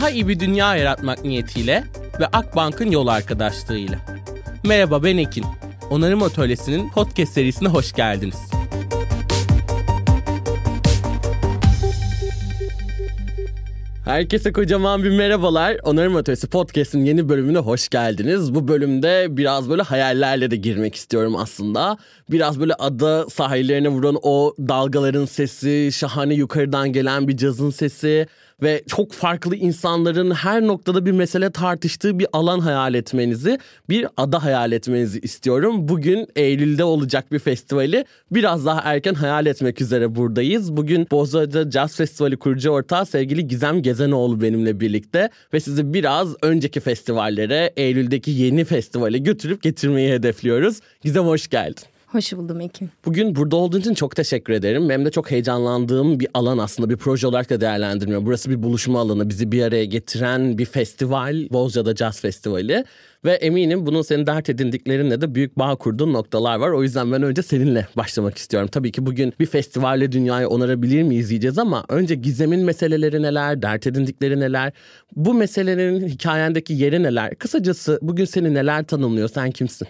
Daha iyi bir dünya yaratmak niyetiyle ve Akbank'ın yol arkadaşlığıyla. Merhaba ben Ekin. Onarım Atölyesi'nin podcast serisine hoş geldiniz. Herkese kocaman bir merhabalar. Onarım Atölyesi Podcast'in yeni bölümüne hoş geldiniz. Bu bölümde biraz böyle hayallerle de girmek istiyorum aslında. Biraz böyle ada sahillerine vuran o dalgaların sesi, şahane yukarıdan gelen bir cazın sesi ve çok farklı insanların her noktada bir mesele tartıştığı bir alan hayal etmenizi, bir ada hayal etmenizi istiyorum. Bugün Eylül'de olacak bir festivali biraz daha erken hayal etmek üzere buradayız. Bugün Bozcaada Jazz Festivali kurucu ortağı sevgili Gizem Gezenoğlu benimle birlikte ve sizi biraz önceki festivallere, Eylül'deki yeni festivale götürüp getirmeyi hedefliyoruz. Gizem hoş geldin. Hoş buldum Ekim. Bugün burada olduğun için çok teşekkür ederim. Benim de çok heyecanlandığım bir alan aslında bir proje olarak da değerlendirmiyor. Burası bir buluşma alanı, bizi bir araya getiren bir festival, Bozcaada Jazz Festivali. Ve eminim bunun senin dert edindiklerinle de büyük bağ kurduğun noktalar var. O yüzden ben önce seninle başlamak istiyorum. Tabii ki bugün bir festivalle dünyayı onarabilir miyiz diyeceğiz ama önce Gizem'in meseleleri neler, dert edindikleri neler, bu meselelerin hikayendeki yeri neler? Kısacası bugün seni neler tanımlıyor, sen kimsin?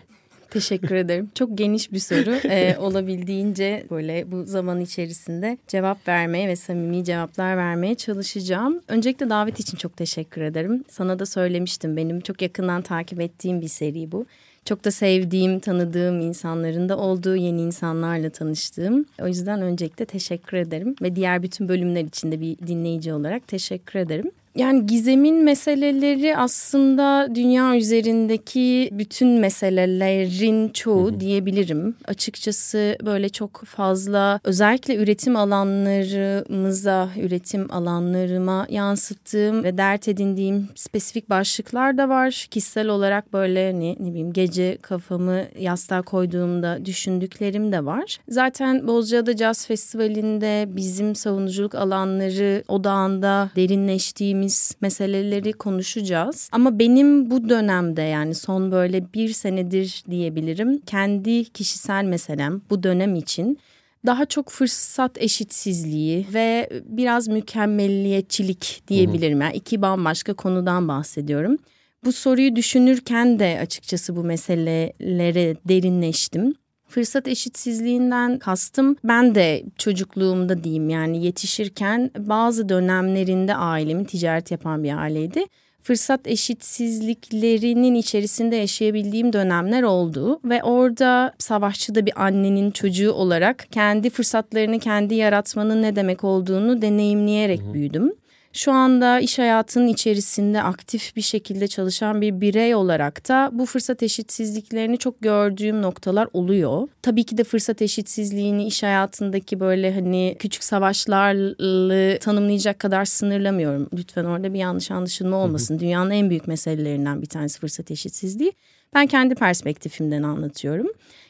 Teşekkür ederim. Çok geniş bir soru. Ee, olabildiğince böyle bu zaman içerisinde cevap vermeye ve samimi cevaplar vermeye çalışacağım. Öncelikle davet için çok teşekkür ederim. Sana da söylemiştim. Benim çok yakından takip ettiğim bir seri bu. Çok da sevdiğim, tanıdığım insanların da olduğu yeni insanlarla tanıştığım. O yüzden öncelikle teşekkür ederim. Ve diğer bütün bölümler için de bir dinleyici olarak teşekkür ederim. Yani gizemin meseleleri aslında dünya üzerindeki bütün meselelerin çoğu hı hı. diyebilirim. Açıkçası böyle çok fazla özellikle üretim alanlarımıza, üretim alanlarıma yansıttığım ve dert edindiğim spesifik başlıklar da var. Kişisel olarak böyle ne, ne bileyim gece kafamı yastığa koyduğumda düşündüklerim de var. Zaten Bozcaada Jazz Festivali'nde bizim savunuculuk alanları odağında derinleştiğim ettiğimiz meseleleri konuşacağız. Ama benim bu dönemde yani son böyle bir senedir diyebilirim kendi kişisel meselem bu dönem için daha çok fırsat eşitsizliği ve biraz mükemmelliyetçilik diyebilirim. Yani iki bambaşka konudan bahsediyorum. Bu soruyu düşünürken de açıkçası bu meselelere derinleştim. Fırsat eşitsizliğinden kastım ben de çocukluğumda diyeyim yani yetişirken bazı dönemlerinde ailemin ticaret yapan bir aileydi. Fırsat eşitsizliklerinin içerisinde yaşayabildiğim dönemler oldu ve orada savaşçı da bir annenin çocuğu olarak kendi fırsatlarını kendi yaratmanın ne demek olduğunu deneyimleyerek büyüdüm. Şu anda iş hayatının içerisinde aktif bir şekilde çalışan bir birey olarak da bu fırsat eşitsizliklerini çok gördüğüm noktalar oluyor. Tabii ki de fırsat eşitsizliğini iş hayatındaki böyle hani küçük savaşlarla tanımlayacak kadar sınırlamıyorum. Lütfen orada bir yanlış anlaşılma olmasın. Dünyanın en büyük meselelerinden bir tanesi fırsat eşitsizliği. Ben kendi perspektifimden anlatıyorum.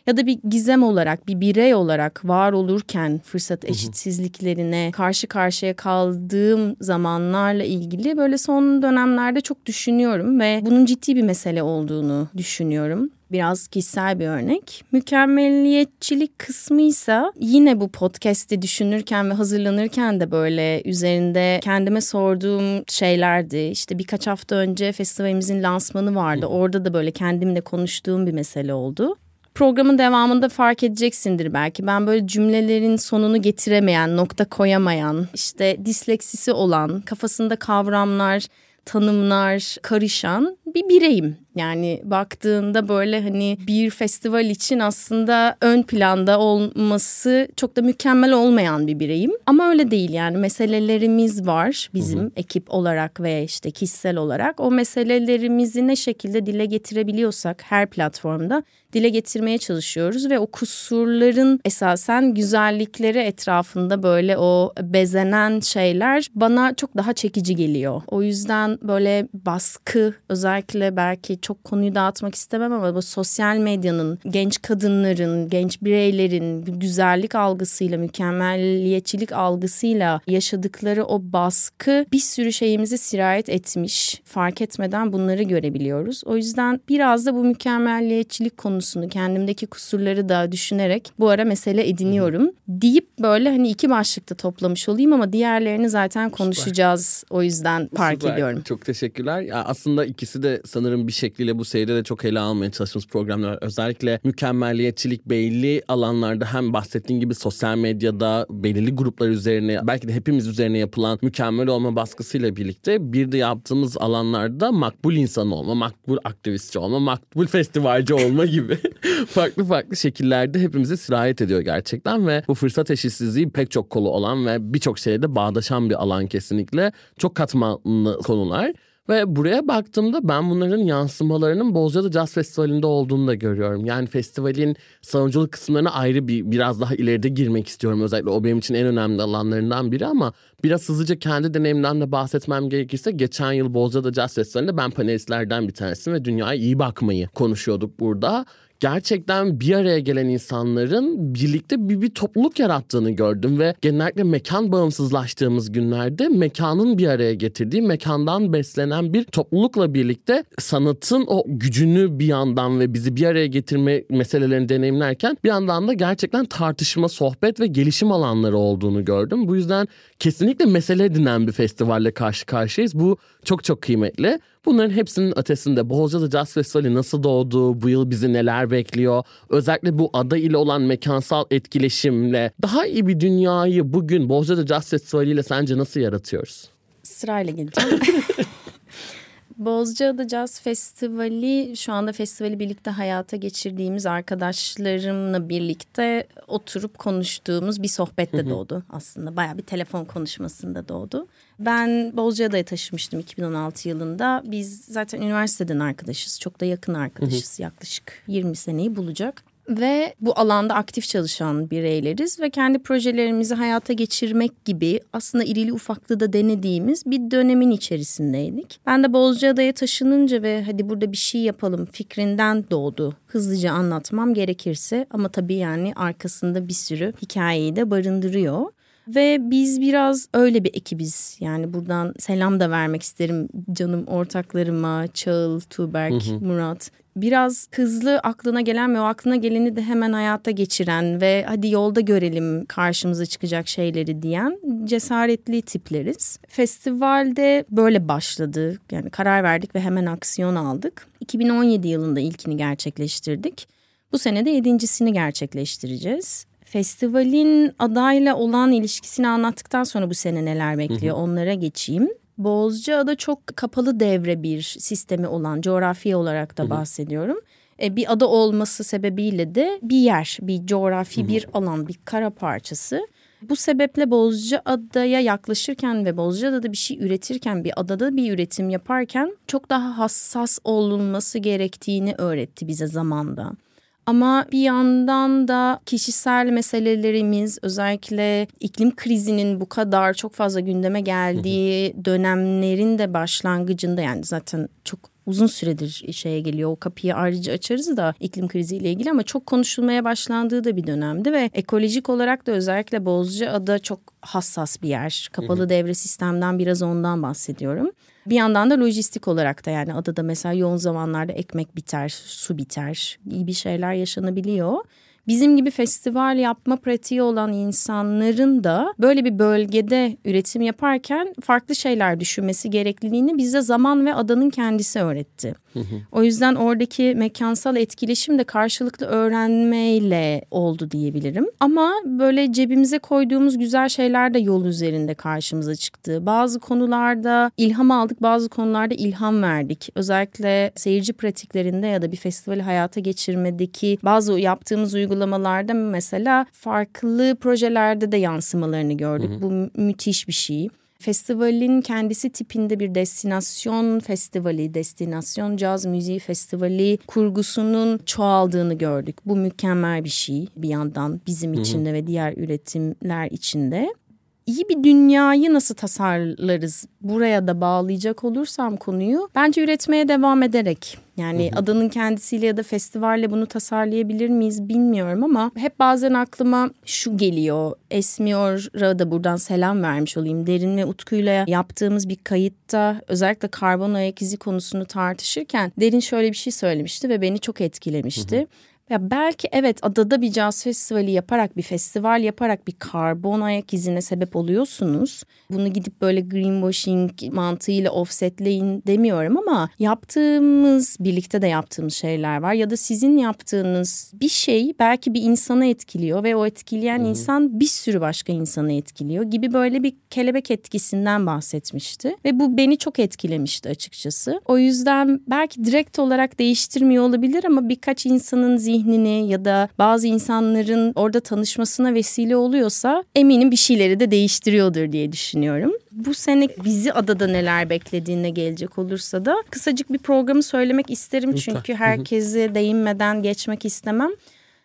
Ya da bir gizem olarak, bir birey olarak var olurken fırsat eşitsizliklerine karşı karşıya kaldığım zamanlarla ilgili böyle son dönemlerde çok düşünüyorum ve bunun ciddi bir mesele olduğunu düşünüyorum biraz kişisel bir örnek. Mükemmelliyetçilik kısmıysa yine bu podcast'i düşünürken ve hazırlanırken de böyle üzerinde kendime sorduğum şeylerdi. İşte birkaç hafta önce festivalimizin lansmanı vardı. Orada da böyle kendimle konuştuğum bir mesele oldu programın devamında fark edeceksindir belki. Ben böyle cümlelerin sonunu getiremeyen, nokta koyamayan, işte disleksisi olan, kafasında kavramlar, tanımlar karışan bir bireyim. Yani baktığında böyle hani bir festival için aslında ön planda olması çok da mükemmel olmayan bir bireyim. Ama öyle değil yani meselelerimiz var bizim hı hı. ekip olarak ve işte kişisel olarak. O meselelerimizi ne şekilde dile getirebiliyorsak her platformda dile getirmeye çalışıyoruz ve o kusurların esasen güzellikleri etrafında böyle o bezenen şeyler bana çok daha çekici geliyor. O yüzden böyle baskı özellikle belki çok konuyu dağıtmak istemem ama bu sosyal medyanın genç kadınların, genç bireylerin güzellik algısıyla, mükemmelliyetçilik algısıyla yaşadıkları o baskı bir sürü şeyimizi sirayet etmiş. Fark etmeden bunları görebiliyoruz. O yüzden biraz da bu mükemmelliyetçilik konusunu kendimdeki kusurları da düşünerek bu ara mesele ediniyorum. Deyip böyle hani iki başlıkta toplamış olayım ama diğerlerini zaten konuşacağız. O yüzden park Süper. ediyorum. Çok teşekkürler. Ya aslında ikisi de sanırım bir şekliyle bu seride de çok ele almaya çalıştığımız programlar. Özellikle mükemmelliyetçilik belli alanlarda hem bahsettiğin gibi sosyal medyada belirli gruplar üzerine belki de hepimiz üzerine yapılan mükemmel olma baskısıyla birlikte bir de yaptığımız alanlarda makbul insan olma, makbul aktivistçi olma, makbul festivalci olma gibi farklı farklı şekillerde hepimize sirayet ediyor gerçekten ve bu fırsat eşitsizliği pek çok kolu olan ve birçok şeyde bağdaşan bir alan kesinlikle. Çok katmanlı konular. Ve buraya baktığımda ben bunların yansımalarının Bozcaada Jazz Festivali'nde olduğunu da görüyorum. Yani festivalin savunuculuk kısımlarına ayrı bir biraz daha ileride girmek istiyorum. Özellikle o benim için en önemli alanlarından biri ama biraz hızlıca kendi deneyimden de bahsetmem gerekirse geçen yıl Bozcaada Jazz Festivali'nde ben panelistlerden bir tanesiyim ve dünyaya iyi bakmayı konuşuyorduk burada gerçekten bir araya gelen insanların birlikte bir, bir topluluk yarattığını gördüm ve genellikle mekan bağımsızlaştığımız günlerde mekanın bir araya getirdiği mekandan beslenen bir toplulukla birlikte sanatın o gücünü bir yandan ve bizi bir araya getirme meselelerini deneyimlerken bir yandan da gerçekten tartışma, sohbet ve gelişim alanları olduğunu gördüm. Bu yüzden kesinlikle mesele edinen bir festivalle karşı karşıyayız. Bu çok çok kıymetli. Bunların hepsinin ötesinde Bolca'da Jazz Festivali nasıl doğdu, bu yıl bizi neler bekliyor, özellikle bu ada ile olan mekansal etkileşimle daha iyi bir dünyayı bugün Bolca'da Jazz Festivali ile sence nasıl yaratıyoruz? Sırayla gideceğim. Bozcaada Jazz Festivali şu anda festivali birlikte hayata geçirdiğimiz arkadaşlarımla birlikte oturup konuştuğumuz bir sohbette doğdu aslında. Baya bir telefon konuşmasında doğdu. Ben Bozcaada'ya taşımıştım 2016 yılında. Biz zaten üniversiteden arkadaşız. Çok da yakın arkadaşız. Yaklaşık 20 seneyi bulacak ve bu alanda aktif çalışan bireyleriz ve kendi projelerimizi hayata geçirmek gibi aslında irili ufaklı da denediğimiz bir dönemin içerisindeydik. Ben de Bozcaada'ya taşınınca ve hadi burada bir şey yapalım fikrinden doğdu. Hızlıca anlatmam gerekirse ama tabii yani arkasında bir sürü hikayeyi de barındırıyor. Ve biz biraz öyle bir ekibiz. Yani buradan selam da vermek isterim canım ortaklarıma, Çağıl, Tuğberk, hı hı. Murat biraz hızlı aklına gelen ve o aklına geleni de hemen hayata geçiren ve hadi yolda görelim karşımıza çıkacak şeyleri diyen cesaretli tipleriz. Festivalde böyle başladı. Yani karar verdik ve hemen aksiyon aldık. 2017 yılında ilkini gerçekleştirdik. Bu sene de yedincisini gerçekleştireceğiz. Festivalin adayla olan ilişkisini anlattıktan sonra bu sene neler bekliyor hı hı. onlara geçeyim. Bozcaada çok kapalı devre bir sistemi olan coğrafi olarak da bahsediyorum. E, bir ada olması sebebiyle de bir yer, bir coğrafi bir alan, bir kara parçası. Bu sebeple Bozcaada'ya yaklaşırken ve Bozcaada'da bir şey üretirken, bir adada bir üretim yaparken çok daha hassas olunması gerektiğini öğretti bize zamanda. Ama bir yandan da kişisel meselelerimiz özellikle iklim krizinin bu kadar çok fazla gündeme geldiği dönemlerin de başlangıcında yani zaten çok uzun süredir şeye geliyor. O kapıyı ayrıca açarız da iklim kriziyle ilgili ama çok konuşulmaya başlandığı da bir dönemdi ve ekolojik olarak da özellikle Bozcaada çok hassas bir yer. Kapalı devre sistemden biraz ondan bahsediyorum. Bir yandan da lojistik olarak da yani adada mesela yoğun zamanlarda ekmek biter, su biter, iyi bir şeyler yaşanabiliyor bizim gibi festival yapma pratiği olan insanların da böyle bir bölgede üretim yaparken farklı şeyler düşünmesi gerekliliğini bize zaman ve adanın kendisi öğretti. O yüzden oradaki mekansal etkileşim de karşılıklı öğrenmeyle oldu diyebilirim. Ama böyle cebimize koyduğumuz güzel şeyler de yol üzerinde karşımıza çıktı. Bazı konularda ilham aldık, bazı konularda ilham verdik. Özellikle seyirci pratiklerinde ya da bir festivali hayata geçirmedeki bazı yaptığımız uygulamalarda mesela farklı projelerde de yansımalarını gördük. Hı hı. Bu müthiş bir şey. Festivalin kendisi tipinde bir destinasyon festivali, destinasyon caz müziği festivali kurgusunun çoğaldığını gördük. Bu mükemmel bir şey bir yandan bizim içinde ve diğer üretimler içinde. İyi bir dünyayı nasıl tasarlarız? Buraya da bağlayacak olursam konuyu bence üretmeye devam ederek yani hı hı. adanın kendisiyle ya da festivalle bunu tasarlayabilir miyiz bilmiyorum ama hep bazen aklıma şu geliyor. Esmiyor'a da buradan selam vermiş olayım. Derin ve Utku'yla yaptığımız bir kayıtta özellikle karbon ayak izi konusunu tartışırken Derin şöyle bir şey söylemişti ve beni çok etkilemişti. Hı hı. Ya belki evet adada bir caz festivali yaparak bir festival yaparak bir karbon ayak izine sebep oluyorsunuz. Bunu gidip böyle greenwashing mantığıyla offsetleyin demiyorum ama yaptığımız birlikte de yaptığımız şeyler var ya da sizin yaptığınız bir şey belki bir insana etkiliyor ve o etkileyen hmm. insan bir sürü başka insanı etkiliyor gibi böyle bir kelebek etkisinden bahsetmişti ve bu beni çok etkilemişti açıkçası. O yüzden belki direkt olarak değiştirmiyor olabilir ama birkaç insanın zihni zihnini ya da bazı insanların orada tanışmasına vesile oluyorsa eminim bir şeyleri de değiştiriyordur diye düşünüyorum. Bu sene bizi adada neler beklediğine gelecek olursa da kısacık bir programı söylemek isterim çünkü herkese değinmeden geçmek istemem.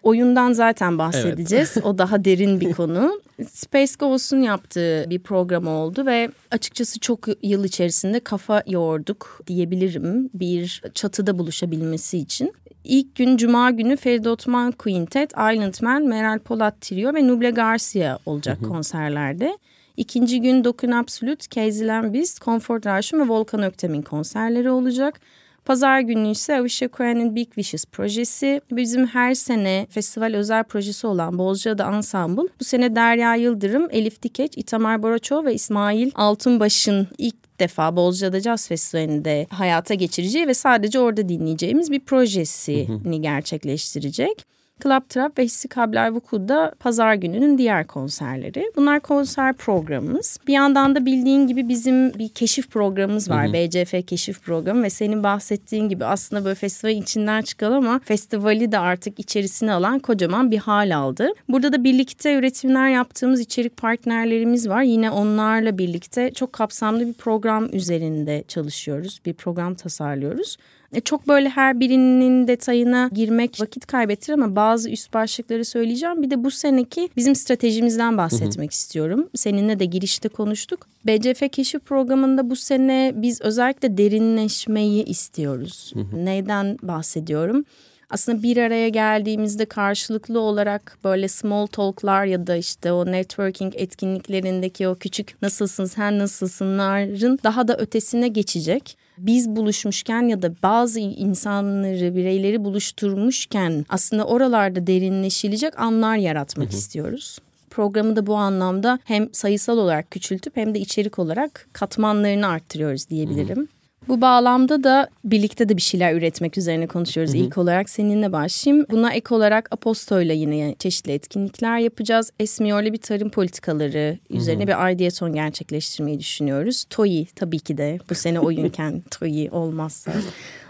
Oyundan zaten bahsedeceğiz. Evet. o daha derin bir konu. Space Ghost'un yaptığı bir program oldu ve açıkçası çok yıl içerisinde kafa yoğurduk diyebilirim. Bir çatıda buluşabilmesi için. İlk gün Cuma günü Feride Otman Quintet, Island Man, Meral Polat Trio ve Nuble Garcia olacak hı hı. konserlerde. İkinci gün Dokun Absolute, Casey Lambis, Comfort Rush'un ve Volkan Öktem'in konserleri olacak. Pazar günü ise Avisha Cohen'in Big Wishes projesi. Bizim her sene festival özel projesi olan Bozcaada Ensemble. Bu sene Derya Yıldırım, Elif Dikeç, İtamar Boraço ve İsmail Altunbaş'ın ilk defa Bozcaada Jazz Festivali'nde hayata geçireceği ve sadece orada dinleyeceğimiz bir projesini gerçekleştirecek. Club Trap ve Hissi Kabler Vuku'da pazar gününün diğer konserleri. Bunlar konser programımız. Bir yandan da bildiğin gibi bizim bir keşif programımız var. Hı hı. BCF keşif programı ve senin bahsettiğin gibi aslında böyle festivalin içinden çıkan ama festivali de artık içerisine alan kocaman bir hal aldı. Burada da birlikte üretimler yaptığımız içerik partnerlerimiz var. Yine onlarla birlikte çok kapsamlı bir program üzerinde çalışıyoruz. Bir program tasarlıyoruz. E, çok böyle her birinin detayına girmek vakit kaybettir ama bazı üst başlıkları söyleyeceğim. Bir de bu seneki bizim stratejimizden bahsetmek hı hı. istiyorum. Seninle de girişte konuştuk. BCF Keşif Programı'nda bu sene biz özellikle derinleşmeyi istiyoruz. Hı hı. Neyden bahsediyorum? aslında bir araya geldiğimizde karşılıklı olarak böyle small talk'lar ya da işte o networking etkinliklerindeki o küçük nasılsın sen nasılsınların daha da ötesine geçecek biz buluşmuşken ya da bazı insanları, bireyleri buluşturmuşken aslında oralarda derinleşilecek anlar yaratmak hı hı. istiyoruz programı da bu anlamda hem sayısal olarak küçültüp hem de içerik olarak katmanlarını arttırıyoruz diyebilirim. Bu bağlamda da birlikte de bir şeyler üretmek üzerine konuşuyoruz. Hı hı. İlk olarak seninle başlayayım. Buna ek olarak Aposto ile yine çeşitli etkinlikler yapacağız. Esmiyor'la bir tarım politikaları üzerine hı hı. bir ideaton gerçekleştirmeyi düşünüyoruz. TOİ tabii ki de bu sene oyunken TOİ olmazsa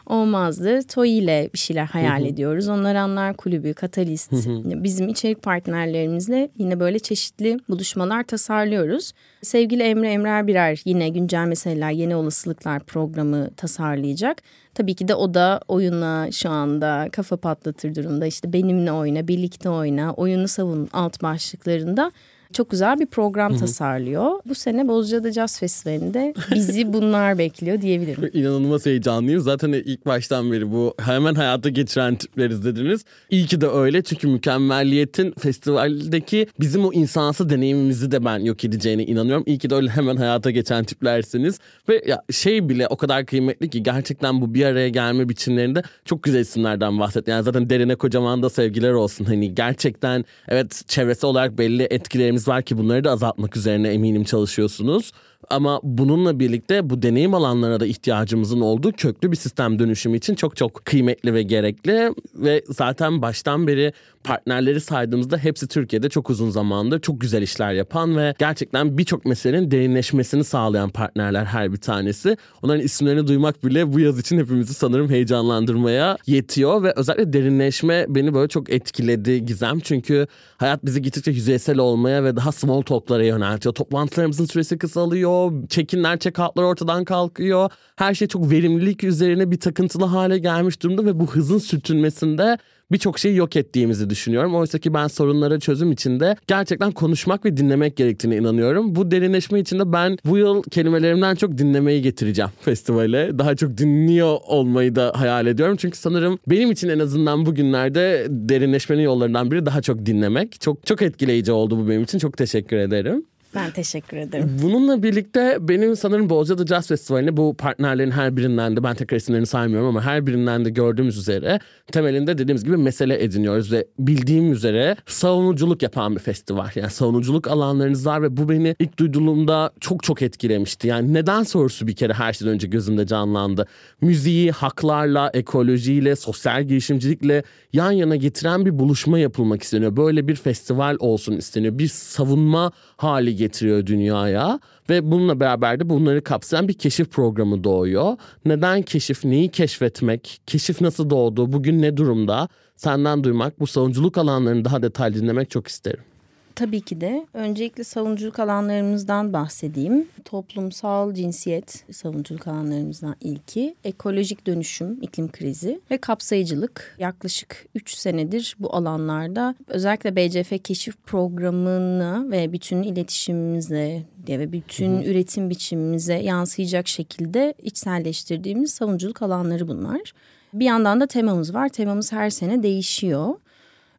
olmazdı. Toy ile bir şeyler hayal Hı-hı. ediyoruz. Onlar Anlar Kulübü, Katalist, Hı-hı. bizim içerik partnerlerimizle yine böyle çeşitli buluşmalar tasarlıyoruz. Sevgili Emre Emrer Birer yine güncel meseleler, yeni olasılıklar programı tasarlayacak. Tabii ki de o da oyuna şu anda kafa patlatır durumda. İşte benimle oyna, birlikte oyna, oyunu savun alt başlıklarında çok güzel bir program Hı-hı. tasarlıyor. Bu sene Bozcaada Jazz Festivali'nde bizi bunlar bekliyor diyebilirim. İnanılmaz heyecanlıyım. Zaten ilk baştan beri bu hemen hayata geçiren tipleriz dediniz. İyi ki de öyle çünkü mükemmelliyetin festivaldeki bizim o insansı deneyimimizi de ben yok edeceğine inanıyorum. İyi ki de öyle hemen hayata geçen tiplersiniz. Ve ya şey bile o kadar kıymetli ki gerçekten bu bir araya gelme biçimlerinde çok güzel isimlerden bahset. Yani zaten derine kocaman da sevgiler olsun. Hani gerçekten evet çevresi olarak belli etkilerimiz var ki bunları da azaltmak üzerine eminim çalışıyorsunuz. Ama bununla birlikte bu deneyim alanlarına da ihtiyacımızın olduğu köklü bir sistem dönüşümü için çok çok kıymetli ve gerekli. Ve zaten baştan beri partnerleri saydığımızda hepsi Türkiye'de çok uzun zamandır çok güzel işler yapan ve gerçekten birçok meselenin derinleşmesini sağlayan partnerler her bir tanesi. Onların isimlerini duymak bile bu yaz için hepimizi sanırım heyecanlandırmaya yetiyor ve özellikle derinleşme beni böyle çok etkiledi Gizem. Çünkü hayat bizi gittikçe yüzeysel olmaya ve daha small talk'lara yöneltiyor. Toplantılarımızın süresi kısalıyor, çekinler, check-out'lar ortadan kalkıyor. Her şey çok verimlilik üzerine bir takıntılı hale gelmiş durumda ve bu hızın sürtünmesinde birçok şeyi yok ettiğimizi düşünüyorum. Oysa ki ben sorunlara çözüm içinde gerçekten konuşmak ve dinlemek gerektiğine inanıyorum. Bu derinleşme içinde ben bu yıl kelimelerimden çok dinlemeyi getireceğim festivale. Daha çok dinliyor olmayı da hayal ediyorum. Çünkü sanırım benim için en azından bugünlerde derinleşmenin yollarından biri daha çok dinlemek. Çok çok etkileyici oldu bu benim için. Çok teşekkür ederim. Ben teşekkür ederim. Bununla birlikte benim sanırım Bozcaada Jazz Festivali'nde bu partnerlerin her birinden de ben tekrar isimlerini saymıyorum ama her birinden de gördüğümüz üzere temelinde dediğimiz gibi mesele ediniyoruz ve bildiğim üzere savunuculuk yapan bir festival. Yani savunuculuk alanlarınız var ve bu beni ilk duyduğumda çok çok etkilemişti. Yani neden sorusu bir kere her şeyden önce gözümde canlandı. Müziği haklarla, ekolojiyle, sosyal girişimcilikle yan yana getiren bir buluşma yapılmak isteniyor. Böyle bir festival olsun isteniyor. Bir savunma hali getiriyor dünyaya ve bununla beraber de bunları kapsayan bir keşif programı doğuyor. Neden keşif, neyi keşfetmek, keşif nasıl doğdu, bugün ne durumda senden duymak, bu savunuculuk alanlarını daha detaylı dinlemek çok isterim. Tabii ki de. Öncelikle savunuculuk alanlarımızdan bahsedeyim. Toplumsal cinsiyet savunuculuk alanlarımızdan ilki. Ekolojik dönüşüm, iklim krizi ve kapsayıcılık. Yaklaşık 3 senedir bu alanlarda özellikle BCF keşif programını ve bütün iletişimimize ve bütün hı hı. üretim biçimimize yansıyacak şekilde içselleştirdiğimiz savunuculuk alanları bunlar. Bir yandan da temamız var. Temamız her sene değişiyor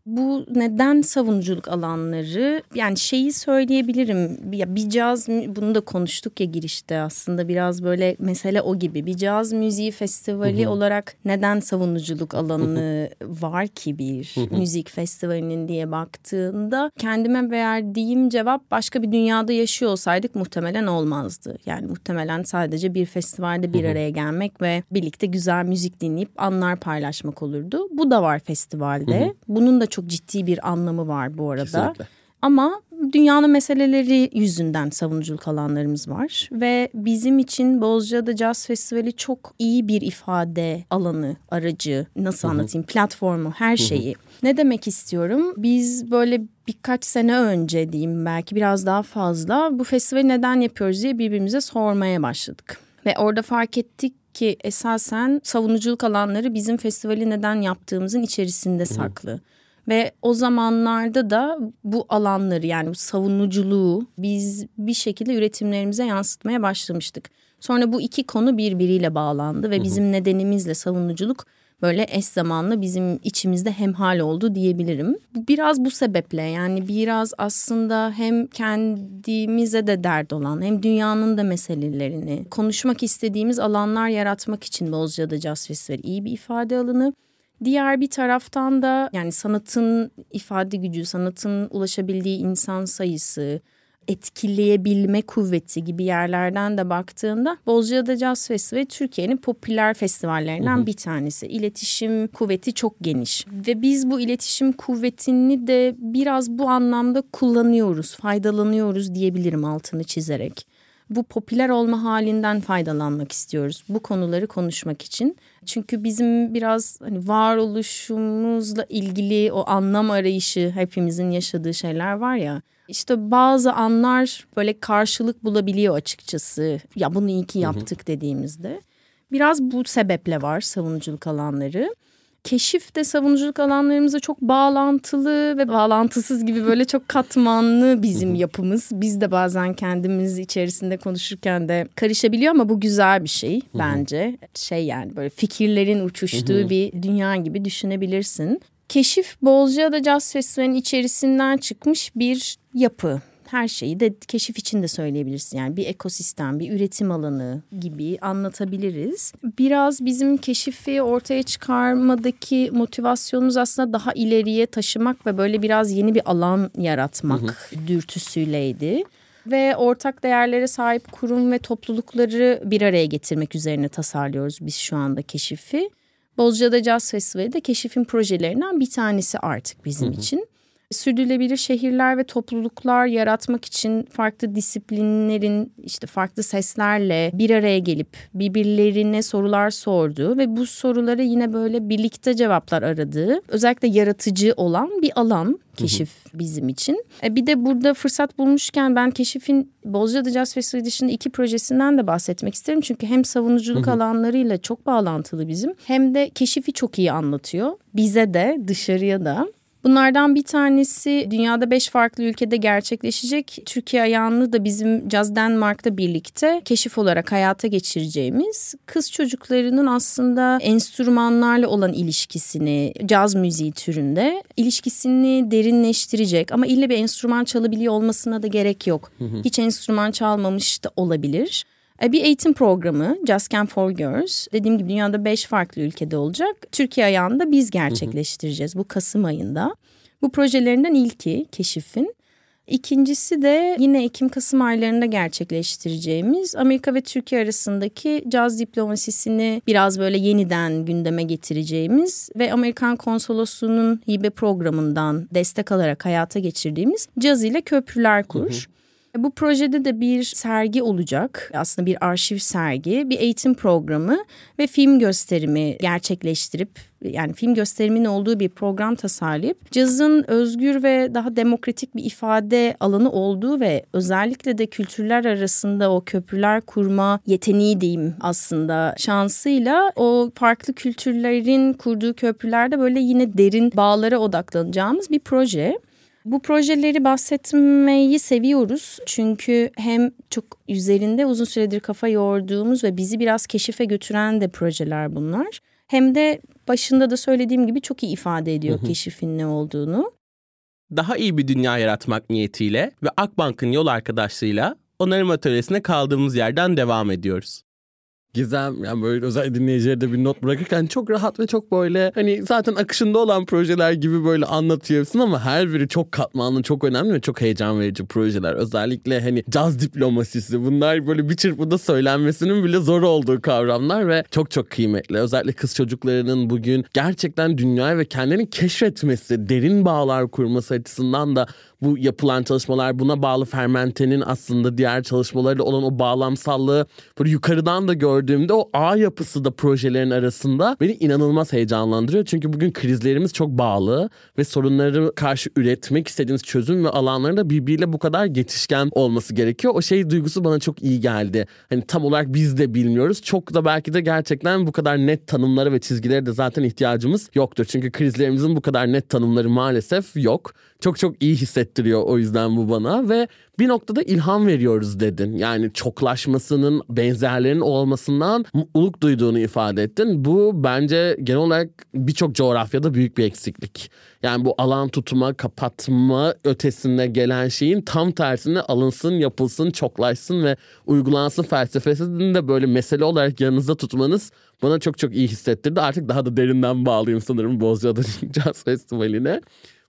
bu neden savunuculuk alanları? Yani şeyi söyleyebilirim. Ya bir caz bunu da konuştuk ya girişte. Aslında biraz böyle mesele o gibi. Bir caz müziği festivali hı hı. olarak neden savunuculuk alanı var ki bir müzik festivalinin diye baktığında? Kendime verdiğim cevap başka bir dünyada yaşıyor olsaydık muhtemelen olmazdı. Yani muhtemelen sadece bir festivalde bir araya gelmek ve birlikte güzel müzik dinleyip anlar paylaşmak olurdu. Bu da var festivalde. Bunun da çok ciddi bir anlamı var bu arada. Kesinlikle. Ama dünyanın meseleleri yüzünden savunuculuk alanlarımız var. Ve bizim için Bozcaada Jazz Festivali çok iyi bir ifade alanı, aracı, nasıl anlatayım, platformu, her şeyi. Ne demek istiyorum? Biz böyle birkaç sene önce diyeyim belki biraz daha fazla bu festivali neden yapıyoruz diye birbirimize sormaya başladık. Ve orada fark ettik ki esasen savunuculuk alanları bizim festivali neden yaptığımızın içerisinde saklı. Ve o zamanlarda da bu alanları yani bu savunuculuğu biz bir şekilde üretimlerimize yansıtmaya başlamıştık. Sonra bu iki konu birbiriyle bağlandı ve bizim nedenimizle savunuculuk böyle eş zamanlı bizim içimizde hemhal oldu diyebilirim. Biraz bu sebeple yani biraz aslında hem kendimize de dert olan hem dünyanın da meselelerini konuşmak istediğimiz alanlar yaratmak için Bozcaada Jazz Festivali iyi bir ifade alanı. Diğer bir taraftan da yani sanatın ifade gücü, sanatın ulaşabildiği insan sayısı, etkileyebilme kuvveti gibi yerlerden de baktığında Bozcaada Jazz Festivali Türkiye'nin popüler festivallerinden hı hı. bir tanesi. İletişim kuvveti çok geniş ve biz bu iletişim kuvvetini de biraz bu anlamda kullanıyoruz, faydalanıyoruz diyebilirim altını çizerek bu popüler olma halinden faydalanmak istiyoruz. Bu konuları konuşmak için. Çünkü bizim biraz hani varoluşumuzla ilgili o anlam arayışı hepimizin yaşadığı şeyler var ya. İşte bazı anlar böyle karşılık bulabiliyor açıkçası. Ya bunu iyi ki yaptık dediğimizde. Biraz bu sebeple var savunuculuk alanları keşif de savunuculuk alanlarımıza çok bağlantılı ve bağlantısız gibi böyle çok katmanlı bizim yapımız. Biz de bazen kendimiz içerisinde konuşurken de karışabiliyor ama bu güzel bir şey bence. Şey yani böyle fikirlerin uçuştuğu bir dünya gibi düşünebilirsin. Keşif Bozcaada Jazz Festivali'nin içerisinden çıkmış bir yapı her şeyi de keşif için de söyleyebilirsin. Yani bir ekosistem, bir üretim alanı gibi anlatabiliriz. Biraz bizim keşifi ortaya çıkarmadaki motivasyonumuz aslında daha ileriye taşımak ve böyle biraz yeni bir alan yaratmak hı hı. dürtüsüyleydi ve ortak değerlere sahip kurum ve toplulukları bir araya getirmek üzerine tasarlıyoruz biz şu anda keşifi. Bozcaada Jazz Festivali de keşifin projelerinden bir tanesi artık bizim hı hı. için. Sürdürülebilir şehirler ve topluluklar yaratmak için farklı disiplinlerin işte farklı seslerle bir araya gelip birbirlerine sorular sorduğu ve bu sorulara yine böyle birlikte cevaplar aradığı özellikle yaratıcı olan bir alan keşif bizim için. E bir de burada fırsat bulmuşken ben keşifin Bozcaada Jazz Festivali dışında iki projesinden de bahsetmek isterim. Çünkü hem savunuculuk alanlarıyla çok bağlantılı bizim hem de keşifi çok iyi anlatıyor. Bize de dışarıya da. Bunlardan bir tanesi dünyada beş farklı ülkede gerçekleşecek. Türkiye ayağını da bizim Jazz Denmark'ta birlikte keşif olarak hayata geçireceğimiz kız çocuklarının aslında enstrümanlarla olan ilişkisini caz müziği türünde ilişkisini derinleştirecek ama ille bir enstrüman çalabiliyor olmasına da gerek yok. Hiç enstrüman çalmamış da olabilir. E, bir eğitim programı Just Camp for Girls. Dediğim gibi dünyada beş farklı ülkede olacak. Türkiye ayağında biz gerçekleştireceğiz bu Kasım ayında. Bu projelerinden ilki Keşif'in. İkincisi de yine Ekim-Kasım aylarında gerçekleştireceğimiz Amerika ve Türkiye arasındaki caz diplomasisini biraz böyle yeniden gündeme getireceğimiz ve Amerikan Konsolosluğu'nun hibe programından destek alarak hayata geçirdiğimiz Caz ile Köprüler Kur. Bu projede de bir sergi olacak. Aslında bir arşiv sergi, bir eğitim programı ve film gösterimi gerçekleştirip yani film gösteriminin olduğu bir program tasarlayıp cazın özgür ve daha demokratik bir ifade alanı olduğu ve özellikle de kültürler arasında o köprüler kurma yeteneği diyeyim aslında şansıyla o farklı kültürlerin kurduğu köprülerde böyle yine derin bağlara odaklanacağımız bir proje. Bu projeleri bahsetmeyi seviyoruz çünkü hem çok üzerinde uzun süredir kafa yorduğumuz ve bizi biraz keşife götüren de projeler bunlar. Hem de başında da söylediğim gibi çok iyi ifade ediyor keşifin ne olduğunu. Daha iyi bir dünya yaratmak niyetiyle ve Akbank'ın yol arkadaşlığıyla onarım atölyesine kaldığımız yerden devam ediyoruz. Gizem yani böyle özel dinleyicilere de bir not bırakırken çok rahat ve çok böyle hani zaten akışında olan projeler gibi böyle anlatıyorsun ama her biri çok katmanlı, çok önemli ve çok heyecan verici projeler. Özellikle hani caz diplomasisi bunlar böyle bir çırpıda söylenmesinin bile zor olduğu kavramlar ve çok çok kıymetli. Özellikle kız çocuklarının bugün gerçekten dünyayı ve kendilerini keşfetmesi, derin bağlar kurması açısından da bu yapılan çalışmalar buna bağlı fermentenin aslında diğer çalışmalarla olan o bağlamsallığı böyle yukarıdan da gördüğümde o ağ yapısı da projelerin arasında beni inanılmaz heyecanlandırıyor. Çünkü bugün krizlerimiz çok bağlı ve sorunları karşı üretmek istediğiniz çözüm ve alanların da birbiriyle bu kadar geçişken olması gerekiyor. O şey duygusu bana çok iyi geldi. Hani tam olarak biz de bilmiyoruz. Çok da belki de gerçekten bu kadar net tanımlara ve çizgilere de zaten ihtiyacımız yoktur. Çünkü krizlerimizin bu kadar net tanımları maalesef yok. Çok çok iyi hissettiriyor o yüzden bu bana ve bir noktada ilham veriyoruz dedin. Yani çoklaşmasının benzerlerinin olmasından mutluluk duyduğunu ifade ettin. Bu bence genel olarak birçok coğrafyada büyük bir eksiklik. Yani bu alan tutma, kapatma ötesinde gelen şeyin tam tersine alınsın, yapılsın, çoklaşsın ve uygulansın felsefesini de böyle mesele olarak yanınızda tutmanız bana çok çok iyi hissettirdi. Artık daha da derinden bağlıyım sanırım Bozcaada Jazz Festivali'ne.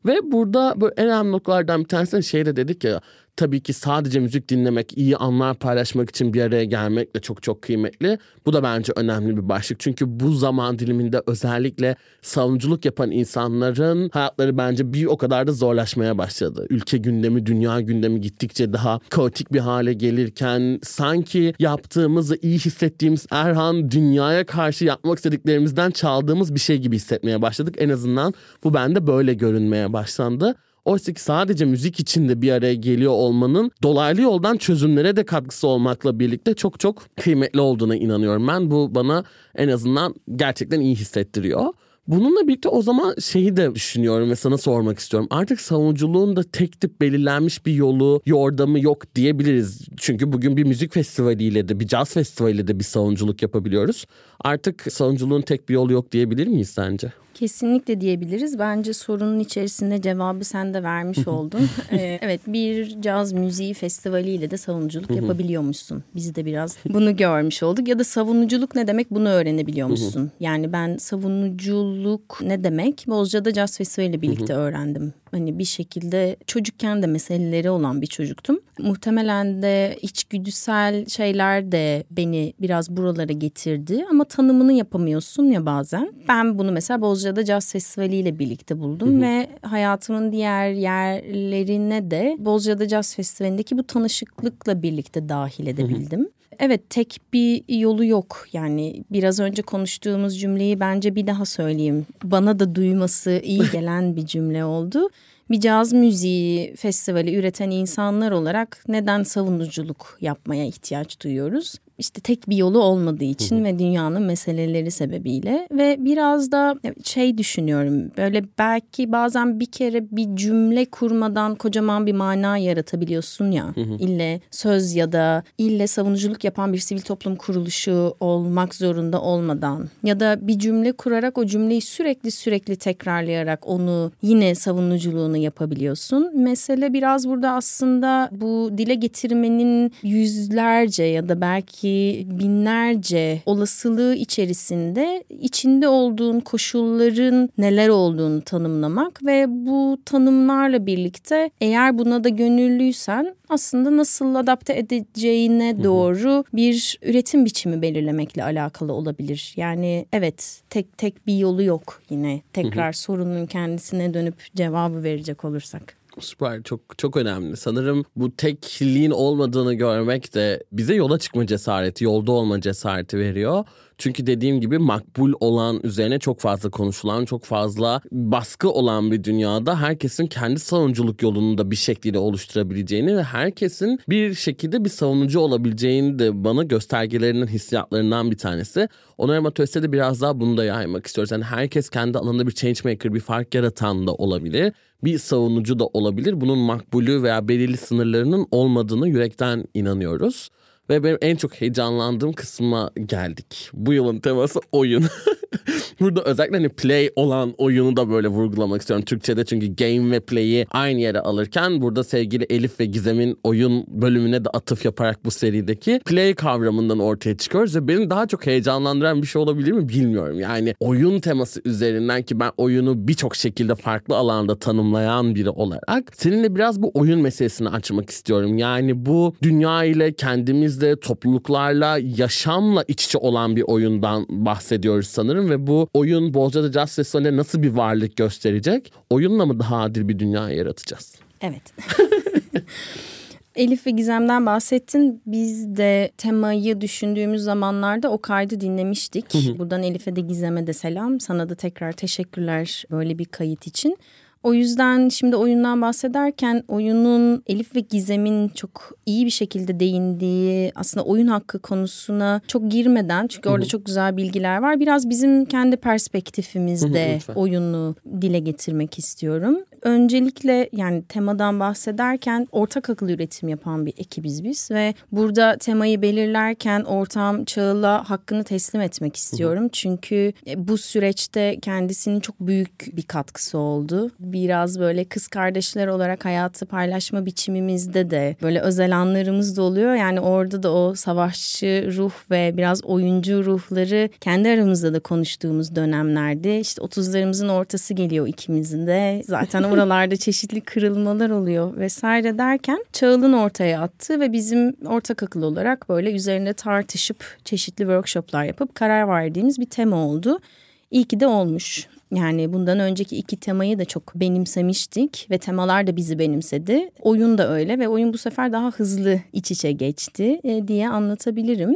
Ve burada böyle en önemli noktalardan bir tanesi şey de dedik ya tabii ki sadece müzik dinlemek, iyi anlar paylaşmak için bir araya gelmek de çok çok kıymetli. Bu da bence önemli bir başlık. Çünkü bu zaman diliminde özellikle savunuculuk yapan insanların hayatları bence bir o kadar da zorlaşmaya başladı. Ülke gündemi, dünya gündemi gittikçe daha kaotik bir hale gelirken sanki yaptığımızı iyi hissettiğimiz Erhan dünyaya karşı yapmak istediklerimizden çaldığımız bir şey gibi hissetmeye başladık. En azından bu bende böyle görünmeye başlandı. Oysa ki sadece müzik içinde bir araya geliyor olmanın dolaylı yoldan çözümlere de katkısı olmakla birlikte çok çok kıymetli olduğuna inanıyorum ben. Bu bana en azından gerçekten iyi hissettiriyor. Bununla birlikte o zaman şeyi de düşünüyorum ve sana sormak istiyorum. Artık savunuculuğun da tek tip belirlenmiş bir yolu, yordamı yok diyebiliriz. Çünkü bugün bir müzik festivaliyle de bir caz festivaliyle de bir savunuculuk yapabiliyoruz. Artık savunuculuğun tek bir yolu yok diyebilir miyiz sence? Kesinlikle diyebiliriz. Bence sorunun içerisinde cevabı sen de vermiş oldun. ee, evet bir caz müziği festivaliyle de savunuculuk yapabiliyormuşsun. Biz de biraz bunu görmüş olduk. Ya da savunuculuk ne demek bunu öğrenebiliyormuşsun. yani ben savunuculuk ne demek Bozcaada Caz Festivali ile birlikte öğrendim hani bir şekilde çocukken de meseleleri olan bir çocuktum. Muhtemelen de içgüdüsel şeyler de beni biraz buralara getirdi ama tanımını yapamıyorsun ya bazen. Ben bunu mesela Bozcaada Caz Festivali ile birlikte buldum hı hı. ve hayatımın diğer yerlerine de Bozcaada Caz Festivali'ndeki bu tanışıklıkla birlikte dahil edebildim. Hı hı. Evet tek bir yolu yok yani biraz önce konuştuğumuz cümleyi bence bir daha söyleyeyim. Bana da duyması iyi gelen bir cümle oldu. Bir caz müziği festivali üreten insanlar olarak neden savunuculuk yapmaya ihtiyaç duyuyoruz? İşte tek bir yolu olmadığı için ve dünyanın meseleleri sebebiyle ve biraz da şey düşünüyorum böyle belki bazen bir kere bir cümle kurmadan kocaman bir mana yaratabiliyorsun ya ille söz ya da ille savunuculuk yapan bir sivil toplum kuruluşu olmak zorunda olmadan ya da bir cümle kurarak o cümleyi sürekli sürekli tekrarlayarak onu yine savunuculuğunu yapabiliyorsun. Mesele biraz burada aslında bu dile getirmenin yüzlerce ya da belki belki binlerce olasılığı içerisinde içinde olduğun koşulların neler olduğunu tanımlamak ve bu tanımlarla birlikte eğer buna da gönüllüysen aslında nasıl adapte edeceğine doğru bir üretim biçimi belirlemekle alakalı olabilir. Yani evet tek tek bir yolu yok yine tekrar sorunun kendisine dönüp cevabı verecek olursak. Süper çok çok önemli. Sanırım bu tekliğin olmadığını görmek de bize yola çıkma cesareti, yolda olma cesareti veriyor. Çünkü dediğim gibi makbul olan üzerine çok fazla konuşulan, çok fazla baskı olan bir dünyada herkesin kendi savunuculuk yolunu da bir şekilde oluşturabileceğini ve herkesin bir şekilde bir savunucu olabileceğini de bana göstergelerinin hissiyatlarından bir tanesi. Onarım Atölyesi'de de biraz daha bunu da yaymak istiyoruz. Yani herkes kendi alanında bir changemaker, bir fark yaratan da olabilir bir savunucu da olabilir. Bunun makbulü veya belirli sınırlarının olmadığını yürekten inanıyoruz. Ve benim en çok heyecanlandığım kısma geldik. Bu yılın teması oyun. Burada özellikle hani play olan oyunu da böyle vurgulamak istiyorum. Türkçe'de çünkü game ve play'i aynı yere alırken burada sevgili Elif ve Gizem'in oyun bölümüne de atıf yaparak bu serideki play kavramından ortaya çıkıyoruz ve beni daha çok heyecanlandıran bir şey olabilir mi bilmiyorum. Yani oyun teması üzerinden ki ben oyunu birçok şekilde farklı alanda tanımlayan biri olarak seninle biraz bu oyun meselesini açmak istiyorum. Yani bu dünya ile kendimizle, topluluklarla, yaşamla iç içe olan bir oyundan bahsediyoruz sanırım ve bu oyun Bolca'da Jazz Festivali'ne nasıl bir varlık gösterecek? Oyunla mı daha adil bir dünya yaratacağız? Evet. Elif ve Gizem'den bahsettin. Biz de temayı düşündüğümüz zamanlarda o kaydı dinlemiştik. Buradan Elif'e de Gizem'e de selam. Sana da tekrar teşekkürler böyle bir kayıt için. O yüzden şimdi oyundan bahsederken oyunun Elif ve Gizem'in çok iyi bir şekilde değindiği aslında oyun hakkı konusuna çok girmeden çünkü orada çok güzel bilgiler var. Biraz bizim kendi perspektifimizde oyunu dile getirmek istiyorum. Öncelikle yani temadan bahsederken ortak akıl üretim yapan bir ekibiz biz ve burada temayı belirlerken ortam Çağıl'a hakkını teslim etmek istiyorum. Çünkü e, bu süreçte kendisinin çok büyük bir katkısı oldu. Biraz böyle kız kardeşler olarak hayatı paylaşma biçimimizde de böyle özel anlarımız da oluyor. Yani orada da o savaşçı ruh ve biraz oyuncu ruhları kendi aramızda da konuştuğumuz dönemlerde işte 30'larımızın ortası geliyor ikimizin de. Zaten oralarda çeşitli kırılmalar oluyor vesaire derken Çağıl'ın ortaya attığı ve bizim ortak akıl olarak böyle üzerinde tartışıp çeşitli workshoplar yapıp karar verdiğimiz bir tema oldu. İyi ki de olmuş. Yani bundan önceki iki temayı da çok benimsemiştik ve temalar da bizi benimsedi. Oyun da öyle ve oyun bu sefer daha hızlı iç içe geçti e, diye anlatabilirim.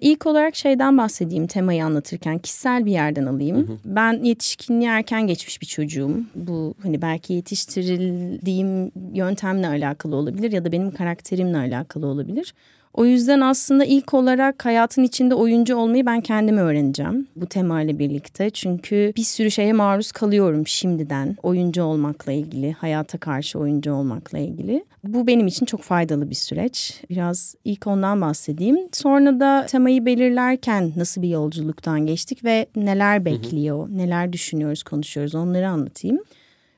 İlk olarak şeyden bahsedeyim temayı anlatırken kişisel bir yerden alayım. Hı hı. Ben yetişkinliğe erken geçmiş bir çocuğum. Bu hani belki yetiştirildiğim yöntemle alakalı olabilir ya da benim karakterimle alakalı olabilir. O yüzden aslında ilk olarak hayatın içinde oyuncu olmayı ben kendim öğreneceğim bu temayla birlikte. Çünkü bir sürü şeye maruz kalıyorum şimdiden oyuncu olmakla ilgili, hayata karşı oyuncu olmakla ilgili. Bu benim için çok faydalı bir süreç. Biraz ilk ondan bahsedeyim. Sonra da temayı belirlerken nasıl bir yolculuktan geçtik ve neler bekliyor, neler düşünüyoruz, konuşuyoruz onları anlatayım.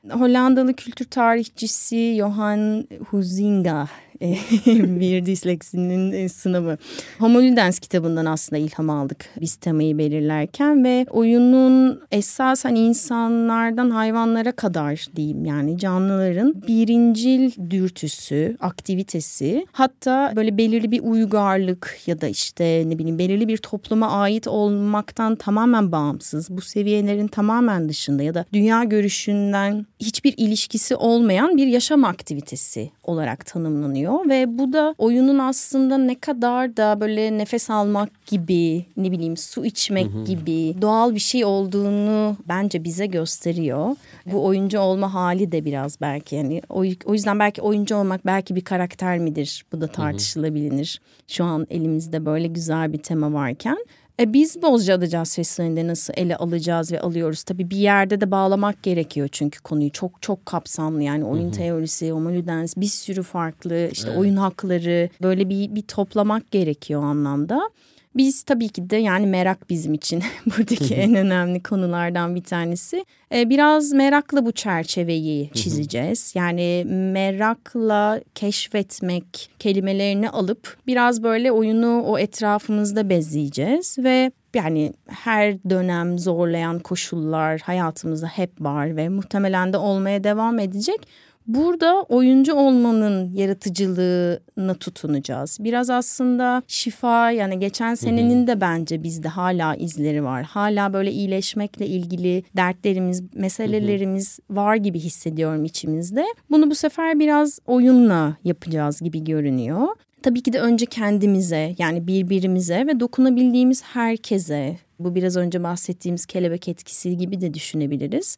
Hollandalı kültür tarihçisi Johan Huizinga bir disleksinin sınavı. Homo Ludens kitabından aslında ilham aldık biz temayı belirlerken ve oyunun esas hani insanlardan hayvanlara kadar diyeyim yani canlıların birincil dürtüsü, aktivitesi hatta böyle belirli bir uygarlık ya da işte ne bileyim belirli bir topluma ait olmaktan tamamen bağımsız bu seviyelerin tamamen dışında ya da dünya görüşünden hiçbir ilişkisi olmayan bir yaşam aktivitesi olarak tanımlanıyor ve bu da oyunun aslında ne kadar da böyle nefes almak gibi ne bileyim su içmek hı hı. gibi doğal bir şey olduğunu bence bize gösteriyor. Bu oyuncu olma hali de biraz belki yani o, o yüzden belki oyuncu olmak belki bir karakter midir? Bu da tartışılabilir. Şu an elimizde böyle güzel bir tema varken. E biz Bozcaada Caz Festivali'nde nasıl ele alacağız ve alıyoruz? Tabii bir yerde de bağlamak gerekiyor çünkü konuyu çok çok kapsamlı yani oyun Hı-hı. teorisi, homo ludens bir sürü farklı işte evet. oyun hakları böyle bir bir toplamak gerekiyor o anlamda. Biz tabii ki de yani merak bizim için buradaki en önemli konulardan bir tanesi. Ee, biraz merakla bu çerçeveyi çizeceğiz. Yani merakla keşfetmek kelimelerini alıp biraz böyle oyunu o etrafımızda bezleyeceğiz ve yani her dönem zorlayan koşullar hayatımızda hep var ve muhtemelen de olmaya devam edecek. Burada oyuncu olmanın yaratıcılığına tutunacağız. Biraz aslında şifa yani geçen senenin de bence bizde hala izleri var. Hala böyle iyileşmekle ilgili dertlerimiz, meselelerimiz var gibi hissediyorum içimizde. Bunu bu sefer biraz oyunla yapacağız gibi görünüyor. Tabii ki de önce kendimize yani birbirimize ve dokunabildiğimiz herkese bu biraz önce bahsettiğimiz kelebek etkisi gibi de düşünebiliriz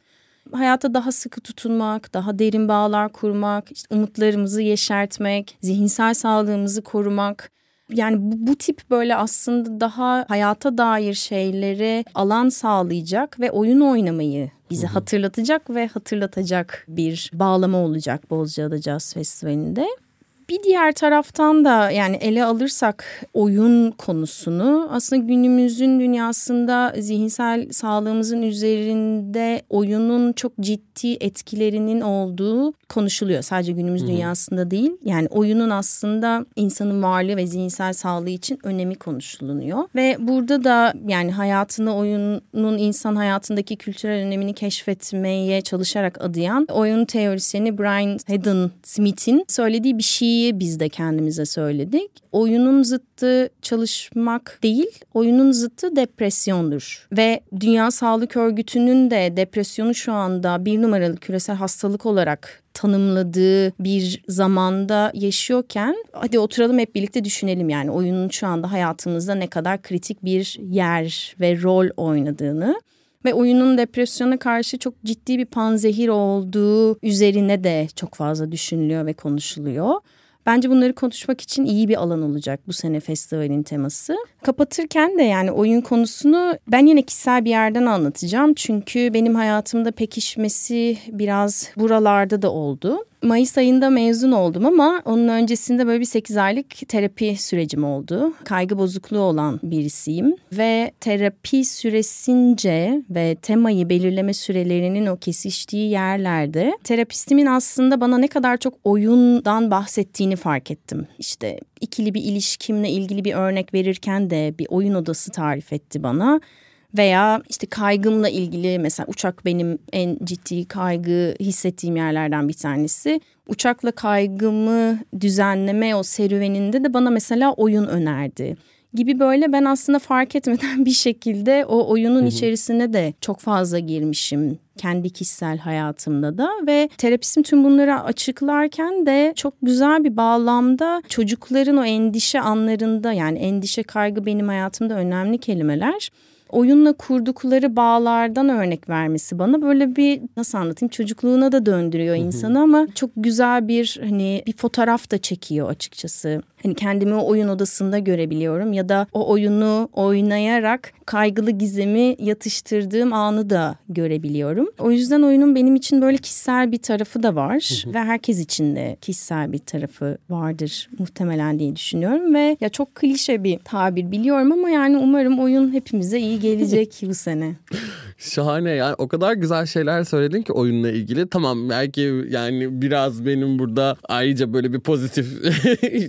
hayata daha sıkı tutunmak, daha derin bağlar kurmak, işte umutlarımızı yeşertmek, zihinsel sağlığımızı korumak. Yani bu, bu tip böyle aslında daha hayata dair şeylere alan sağlayacak ve oyun oynamayı bize hatırlatacak ve hatırlatacak bir bağlama olacak Bozcaada Jazz Festivali'nde. Bir diğer taraftan da yani ele alırsak oyun konusunu aslında günümüzün dünyasında zihinsel sağlığımızın üzerinde oyunun çok ciddi etkilerinin olduğu konuşuluyor. Sadece günümüz Hı-hı. dünyasında değil yani oyunun aslında insanın varlığı ve zihinsel sağlığı için önemi konuşulunuyor. Ve burada da yani hayatını oyunun insan hayatındaki kültürel önemini keşfetmeye çalışarak adayan oyun teorisyeni Brian Haddon Smith'in söylediği bir şey şeyi biz de kendimize söyledik. Oyunun zıttı çalışmak değil, oyunun zıttı depresyondur. Ve Dünya Sağlık Örgütü'nün de depresyonu şu anda bir numaralı küresel hastalık olarak tanımladığı bir zamanda yaşıyorken hadi oturalım hep birlikte düşünelim yani oyunun şu anda hayatımızda ne kadar kritik bir yer ve rol oynadığını ve oyunun depresyona karşı çok ciddi bir panzehir olduğu üzerine de çok fazla düşünülüyor ve konuşuluyor. Bence bunları konuşmak için iyi bir alan olacak bu sene festivalin teması. Kapatırken de yani oyun konusunu ben yine kişisel bir yerden anlatacağım. Çünkü benim hayatımda pekişmesi biraz buralarda da oldu. Mayıs ayında mezun oldum ama onun öncesinde böyle bir 8 aylık terapi sürecim oldu. Kaygı bozukluğu olan birisiyim ve terapi süresince ve temayı belirleme sürelerinin o kesiştiği yerlerde terapistimin aslında bana ne kadar çok oyundan bahsettiğini fark ettim. İşte ikili bir ilişkimle ilgili bir örnek verirken de bir oyun odası tarif etti bana veya işte kaygımla ilgili mesela uçak benim en ciddi kaygı hissettiğim yerlerden bir tanesi. Uçakla kaygımı düzenleme o serüveninde de bana mesela oyun önerdi gibi böyle ben aslında fark etmeden bir şekilde o oyunun hı hı. içerisine de çok fazla girmişim kendi kişisel hayatımda da ve terapistim tüm bunları açıklarken de çok güzel bir bağlamda çocukların o endişe anlarında yani endişe kaygı benim hayatımda önemli kelimeler oyunla kurdukları bağlardan örnek vermesi bana böyle bir nasıl anlatayım çocukluğuna da döndürüyor insanı ama çok güzel bir hani bir fotoğraf da çekiyor açıkçası. Hani kendimi oyun odasında görebiliyorum ya da o oyunu oynayarak kaygılı gizemi yatıştırdığım anı da görebiliyorum. O yüzden oyunun benim için böyle kişisel bir tarafı da var ve herkes için de kişisel bir tarafı vardır muhtemelen diye düşünüyorum ve ya çok klişe bir tabir biliyorum ama yani umarım oyun hepimize iyi gelecek bu sene. Şahane yani o kadar güzel şeyler söyledin ki oyunla ilgili. Tamam belki yani biraz benim burada ayrıca böyle bir pozitif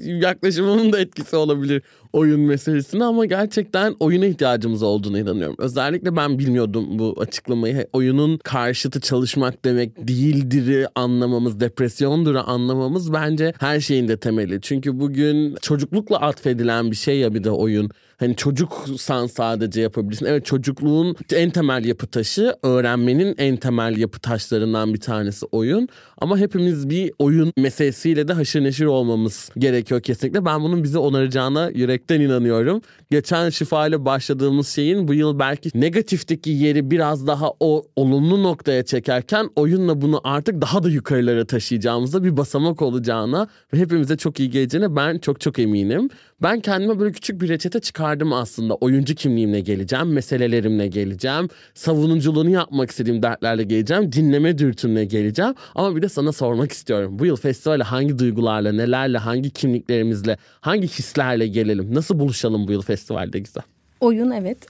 yaklaşımımın da etkisi olabilir oyun meselesine ama gerçekten oyuna ihtiyacımız olduğuna inanıyorum. Özellikle ben bilmiyordum bu açıklamayı. Oyunun karşıtı çalışmak demek değildir anlamamız, depresyondur anlamamız bence her şeyin de temeli. Çünkü bugün çocuklukla atfedilen bir şey ya bir de oyun. Hani çocuksan sadece yapabilirsin. Evet çocukluğun en temel yapı taşı, öğrenmenin en temel yapı taşlarından bir tanesi oyun. Ama hepimiz bir oyun meselesiyle de haşır neşir olmamız gerekiyor kesinlikle. Ben bunun bizi onaracağına yürekten inanıyorum. Geçen şifa ile başladığımız şeyin bu yıl belki negatifteki yeri biraz daha o olumlu noktaya çekerken oyunla bunu artık daha da yukarılara taşıyacağımızda bir basamak olacağına ve hepimize çok iyi geleceğine ben çok çok eminim. Ben kendime böyle küçük bir reçete çıkardım aslında. Oyuncu kimliğimle geleceğim, meselelerimle geleceğim, savunuculuğunu yapmak istediğim dertlerle geleceğim, dinleme dürtümle geleceğim. Ama bir de sana sormak istiyorum. Bu yıl festivale hangi duygularla, nelerle, hangi kimliklerimizle, hangi hislerle gelelim? Nasıl buluşalım bu yıl festivalde güzel? Oyun evet.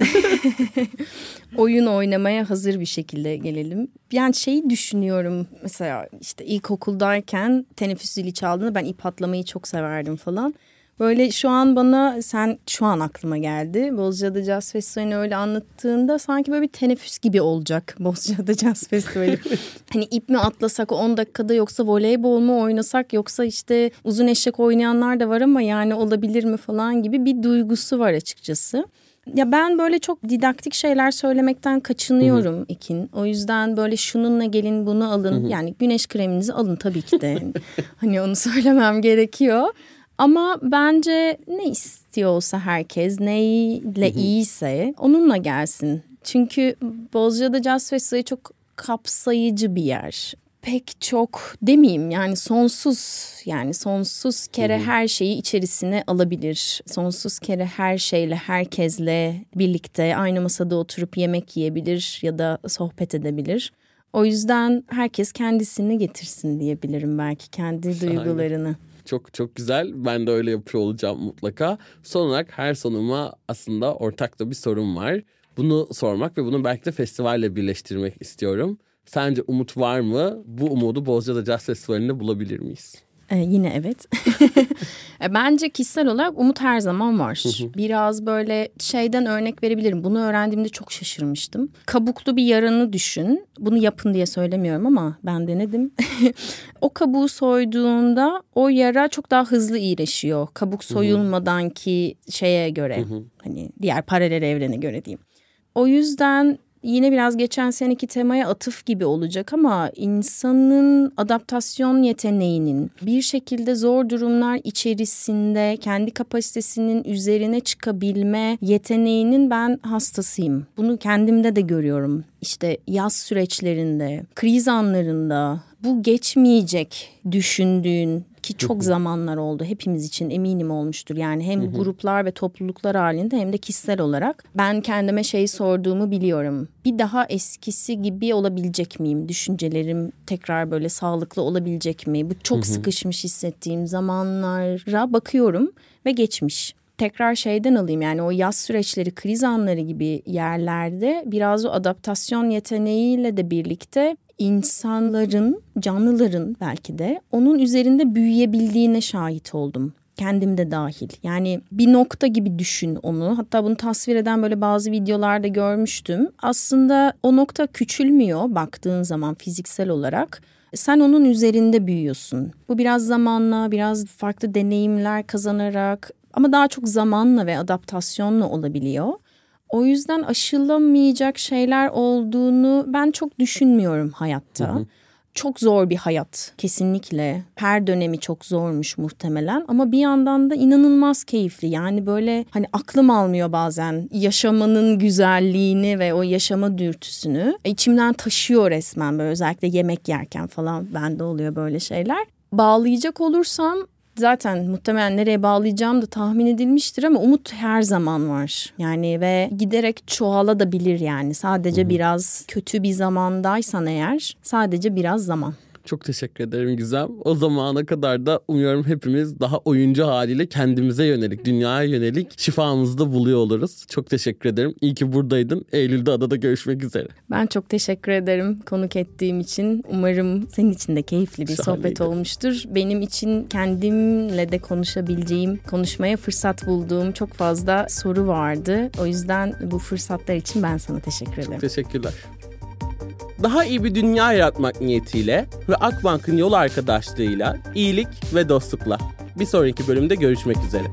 Oyun oynamaya hazır bir şekilde gelelim. Yani şeyi düşünüyorum mesela işte ilkokuldayken teneffüs zili çaldığında ben ip atlamayı çok severdim falan. Böyle şu an bana sen şu an aklıma geldi. Bozcaada Jazz Festivali'ni öyle anlattığında sanki böyle bir teneffüs gibi olacak Bozcaada Jazz Festivali. hani ip mi atlasak 10 dakikada yoksa voleybol mu oynasak yoksa işte uzun eşek oynayanlar da var ama yani olabilir mi falan gibi bir duygusu var açıkçası. Ya ben böyle çok didaktik şeyler söylemekten kaçınıyorum Hı-hı. Ekin. O yüzden böyle şununla gelin bunu alın. Hı-hı. Yani güneş kreminizi alın tabii ki de. hani onu söylemem gerekiyor. Ama bence ne istiyorsa herkes, neyle iyiyse onunla gelsin. Çünkü Bozcaada Jazz Festivali çok kapsayıcı bir yer. Pek çok demeyeyim yani sonsuz yani sonsuz kere her şeyi içerisine alabilir. Sonsuz kere her şeyle herkesle birlikte aynı masada oturup yemek yiyebilir ya da sohbet edebilir. O yüzden herkes kendisini getirsin diyebilirim belki kendi duygularını. Çok çok güzel. Ben de öyle yapıyor olacağım mutlaka. Son olarak her sonuma aslında ortak da bir sorun var. Bunu sormak ve bunu belki de festivalle birleştirmek istiyorum. Sence umut var mı? Bu umudu Bozcaada Jazz Festivali'nde bulabilir miyiz? Ee, yine evet. E, bence kişisel olarak umut her zaman var. Biraz böyle şeyden örnek verebilirim. Bunu öğrendiğimde çok şaşırmıştım. Kabuklu bir yaranı düşün. Bunu yapın diye söylemiyorum ama ben denedim. o kabuğu soyduğunda o yara çok daha hızlı iyileşiyor. Kabuk soyulmadan ki şeye göre. hani diğer paralel evrene göre diyeyim. O yüzden yine biraz geçen seneki temaya atıf gibi olacak ama insanın adaptasyon yeteneğinin bir şekilde zor durumlar içerisinde kendi kapasitesinin üzerine çıkabilme yeteneğinin ben hastasıyım. Bunu kendimde de görüyorum. İşte yaz süreçlerinde, kriz anlarında bu geçmeyecek düşündüğün ki çok zamanlar oldu hepimiz için eminim olmuştur. Yani hem gruplar ve topluluklar halinde hem de kişisel olarak ben kendime şey sorduğumu biliyorum. Bir daha eskisi gibi olabilecek miyim? Düşüncelerim tekrar böyle sağlıklı olabilecek mi? Bu çok sıkışmış hissettiğim zamanlara bakıyorum ve geçmiş tekrar şeyden alayım yani o yaz süreçleri kriz anları gibi yerlerde biraz o adaptasyon yeteneğiyle de birlikte insanların, canlıların belki de onun üzerinde büyüyebildiğine şahit oldum kendim de dahil. Yani bir nokta gibi düşün onu. Hatta bunu tasvir eden böyle bazı videolarda görmüştüm. Aslında o nokta küçülmüyor baktığın zaman fiziksel olarak. Sen onun üzerinde büyüyorsun. Bu biraz zamanla, biraz farklı deneyimler kazanarak ama daha çok zamanla ve adaptasyonla olabiliyor. O yüzden aşılamayacak şeyler olduğunu ben çok düşünmüyorum hayatta. Hı hı. Çok zor bir hayat kesinlikle. Her dönemi çok zormuş muhtemelen ama bir yandan da inanılmaz keyifli. Yani böyle hani aklım almıyor bazen yaşamanın güzelliğini ve o yaşama dürtüsünü. İçimden taşıyor resmen böyle özellikle yemek yerken falan bende oluyor böyle şeyler. Bağlayacak olursam zaten muhtemelen nereye bağlayacağım da tahmin edilmiştir ama umut her zaman var. Yani ve giderek çoğala da bilir yani. Sadece Hı-hı. biraz kötü bir zamandaysan eğer sadece biraz zaman. Çok teşekkür ederim Gizem. O zamana kadar da umuyorum hepimiz daha oyuncu haliyle kendimize yönelik, dünyaya yönelik şifamızı da buluyor oluruz. Çok teşekkür ederim. İyi ki buradaydın. Eylül'de adada görüşmek üzere. Ben çok teşekkür ederim konuk ettiğim için. Umarım senin için de keyifli bir Şahaneydi. sohbet olmuştur. Benim için kendimle de konuşabileceğim, konuşmaya fırsat bulduğum çok fazla soru vardı. O yüzden bu fırsatlar için ben sana teşekkür ederim. Teşekkürler. Daha iyi bir dünya yaratmak niyetiyle ve Akbank'ın yol arkadaşlığıyla iyilik ve dostlukla. Bir sonraki bölümde görüşmek üzere.